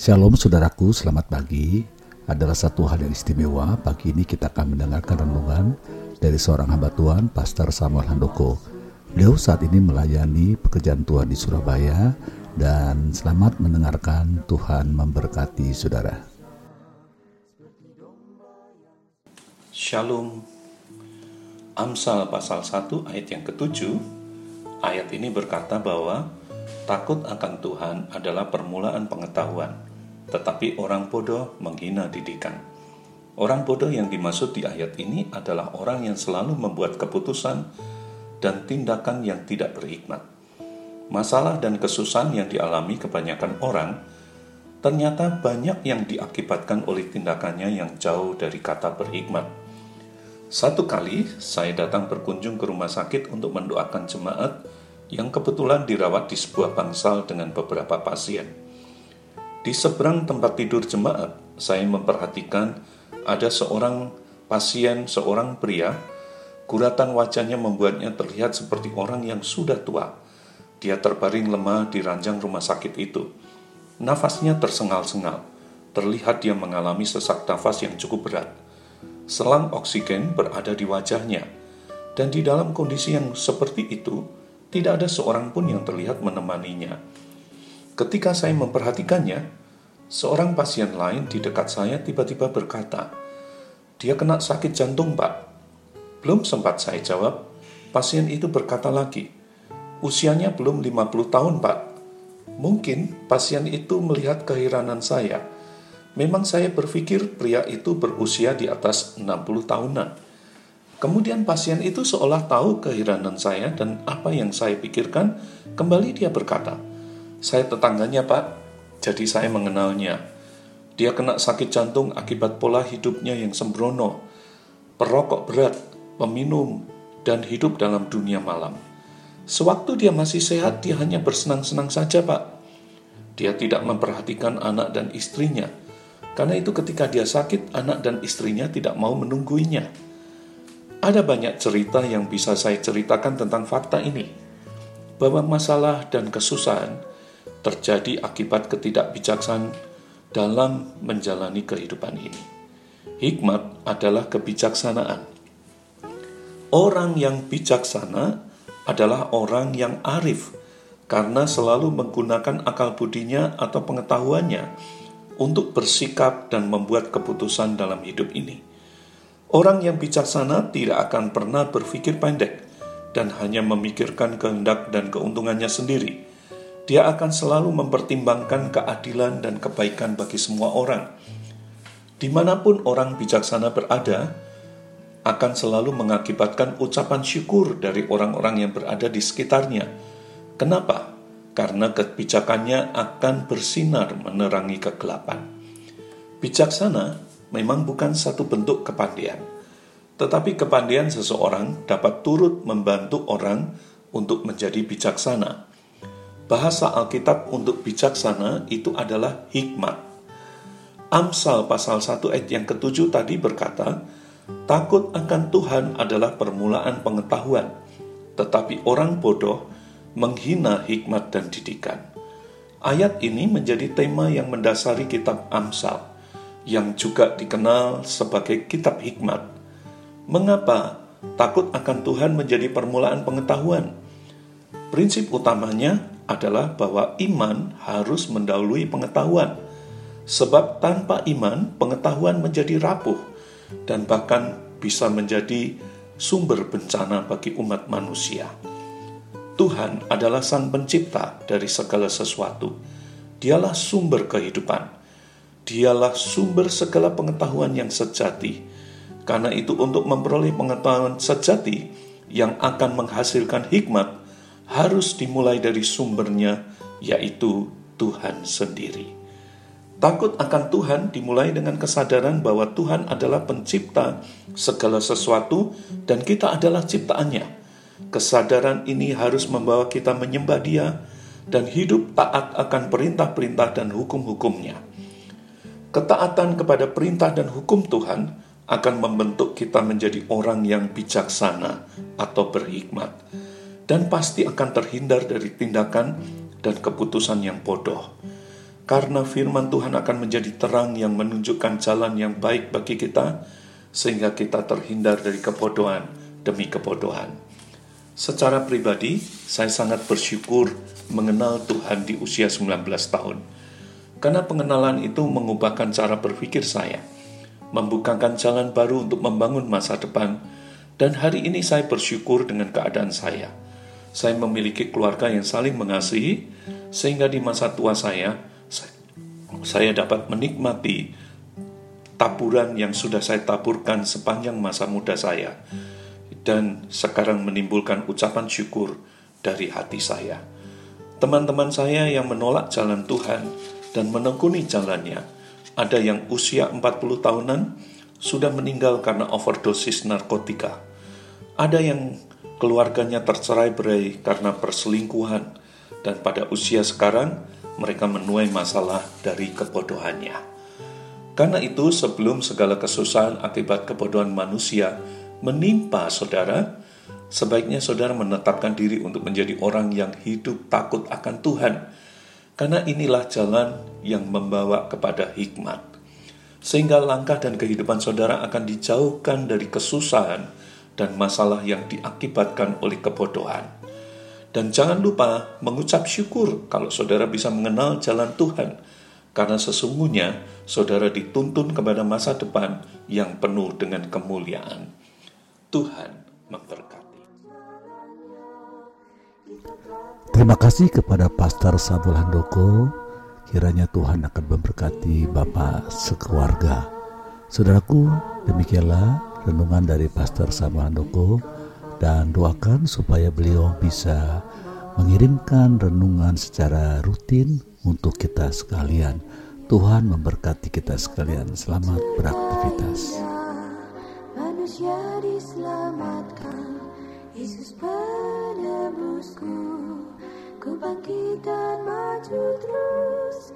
Shalom saudaraku, selamat pagi. Adalah satu hal yang istimewa, pagi ini kita akan mendengarkan renungan dari seorang hamba Tuhan, Pastor Samuel Handoko. Beliau saat ini melayani pekerjaan Tuhan di Surabaya dan selamat mendengarkan Tuhan memberkati saudara. Shalom. Amsal pasal 1 ayat yang ketujuh. Ayat ini berkata bahwa takut akan Tuhan adalah permulaan pengetahuan, tetapi orang bodoh menghina didikan. Orang bodoh yang dimaksud di ayat ini adalah orang yang selalu membuat keputusan dan tindakan yang tidak berhikmat. Masalah dan kesusahan yang dialami kebanyakan orang ternyata banyak yang diakibatkan oleh tindakannya yang jauh dari kata berhikmat satu kali saya datang berkunjung ke rumah sakit untuk mendoakan jemaat yang kebetulan dirawat di sebuah bangsal dengan beberapa pasien. Di seberang tempat tidur jemaat, saya memperhatikan ada seorang pasien, seorang pria, guratan wajahnya membuatnya terlihat seperti orang yang sudah tua. Dia terbaring lemah di ranjang rumah sakit itu. Nafasnya tersengal-sengal. Terlihat dia mengalami sesak nafas yang cukup berat selang oksigen berada di wajahnya, dan di dalam kondisi yang seperti itu, tidak ada seorang pun yang terlihat menemaninya. Ketika saya memperhatikannya, seorang pasien lain di dekat saya tiba-tiba berkata, "Dia kena sakit jantung, Pak." Belum sempat saya jawab, pasien itu berkata lagi, "Usianya belum 50 tahun, Pak." Mungkin pasien itu melihat keheranan saya Memang saya berpikir pria itu berusia di atas 60 tahunan. Kemudian pasien itu seolah tahu keheranan saya dan apa yang saya pikirkan, kembali dia berkata, saya tetangganya pak, jadi saya mengenalnya. Dia kena sakit jantung akibat pola hidupnya yang sembrono, perokok berat, peminum, dan hidup dalam dunia malam. Sewaktu dia masih sehat, dia hanya bersenang-senang saja pak. Dia tidak memperhatikan anak dan istrinya, karena itu ketika dia sakit, anak dan istrinya tidak mau menungguinya. Ada banyak cerita yang bisa saya ceritakan tentang fakta ini. Bahwa masalah dan kesusahan terjadi akibat ketidakbijaksanaan dalam menjalani kehidupan ini. Hikmat adalah kebijaksanaan. Orang yang bijaksana adalah orang yang arif karena selalu menggunakan akal budinya atau pengetahuannya untuk bersikap dan membuat keputusan dalam hidup ini. Orang yang bijaksana tidak akan pernah berpikir pendek dan hanya memikirkan kehendak dan keuntungannya sendiri. Dia akan selalu mempertimbangkan keadilan dan kebaikan bagi semua orang. Di mana pun orang bijaksana berada, akan selalu mengakibatkan ucapan syukur dari orang-orang yang berada di sekitarnya. Kenapa? karena kebijakannya akan bersinar menerangi kegelapan. Bijaksana memang bukan satu bentuk kepandaian, tetapi kepandaian seseorang dapat turut membantu orang untuk menjadi bijaksana. Bahasa Alkitab untuk bijaksana itu adalah hikmat. Amsal pasal 1 ayat yang ketujuh tadi berkata, Takut akan Tuhan adalah permulaan pengetahuan, tetapi orang bodoh menghina hikmat dan didikan. Ayat ini menjadi tema yang mendasari kitab Amsal, yang juga dikenal sebagai kitab hikmat. Mengapa takut akan Tuhan menjadi permulaan pengetahuan? Prinsip utamanya adalah bahwa iman harus mendahului pengetahuan, sebab tanpa iman pengetahuan menjadi rapuh dan bahkan bisa menjadi sumber bencana bagi umat manusia. Tuhan adalah Sang Pencipta dari segala sesuatu. Dialah sumber kehidupan. Dialah sumber segala pengetahuan yang sejati. Karena itu, untuk memperoleh pengetahuan sejati yang akan menghasilkan hikmat, harus dimulai dari sumbernya, yaitu Tuhan sendiri. Takut akan Tuhan dimulai dengan kesadaran bahwa Tuhan adalah pencipta segala sesuatu dan kita adalah ciptaannya. Kesadaran ini harus membawa kita menyembah Dia dan hidup taat akan perintah-perintah dan hukum-hukumnya. Ketaatan kepada perintah dan hukum Tuhan akan membentuk kita menjadi orang yang bijaksana atau berhikmat, dan pasti akan terhindar dari tindakan dan keputusan yang bodoh. karena firman Tuhan akan menjadi terang yang menunjukkan jalan yang baik bagi kita, sehingga kita terhindar dari kebodohan demi kebodohan. Secara pribadi, saya sangat bersyukur mengenal Tuhan di usia 19 tahun. Karena pengenalan itu mengubahkan cara berpikir saya, membukakan jalan baru untuk membangun masa depan, dan hari ini saya bersyukur dengan keadaan saya. Saya memiliki keluarga yang saling mengasihi, sehingga di masa tua saya, saya dapat menikmati taburan yang sudah saya taburkan sepanjang masa muda saya dan sekarang menimbulkan ucapan syukur dari hati saya. Teman-teman saya yang menolak jalan Tuhan dan menekuni jalannya, ada yang usia 40 tahunan sudah meninggal karena overdosis narkotika. Ada yang keluarganya tercerai berai karena perselingkuhan dan pada usia sekarang mereka menuai masalah dari kebodohannya. Karena itu, sebelum segala kesusahan akibat kebodohan manusia menimpa saudara, sebaiknya saudara menetapkan diri untuk menjadi orang yang hidup takut akan Tuhan, karena inilah jalan yang membawa kepada hikmat. Sehingga langkah dan kehidupan saudara akan dijauhkan dari kesusahan dan masalah yang diakibatkan oleh kebodohan. Dan jangan lupa mengucap syukur kalau saudara bisa mengenal jalan Tuhan, karena sesungguhnya saudara dituntun kepada masa depan yang penuh dengan kemuliaan. Tuhan memberkati. Terima kasih kepada Pastor Samuel Handoko. Kiranya Tuhan akan memberkati Bapak sekeluarga. Saudaraku, demikianlah renungan dari Pastor Samuel Handoko dan doakan supaya beliau bisa mengirimkan renungan secara rutin untuk kita sekalian. Tuhan memberkati kita sekalian. Selamat beraktivitas. Manusia diselamatkan, Yesus penebusku, ku dan maju terus.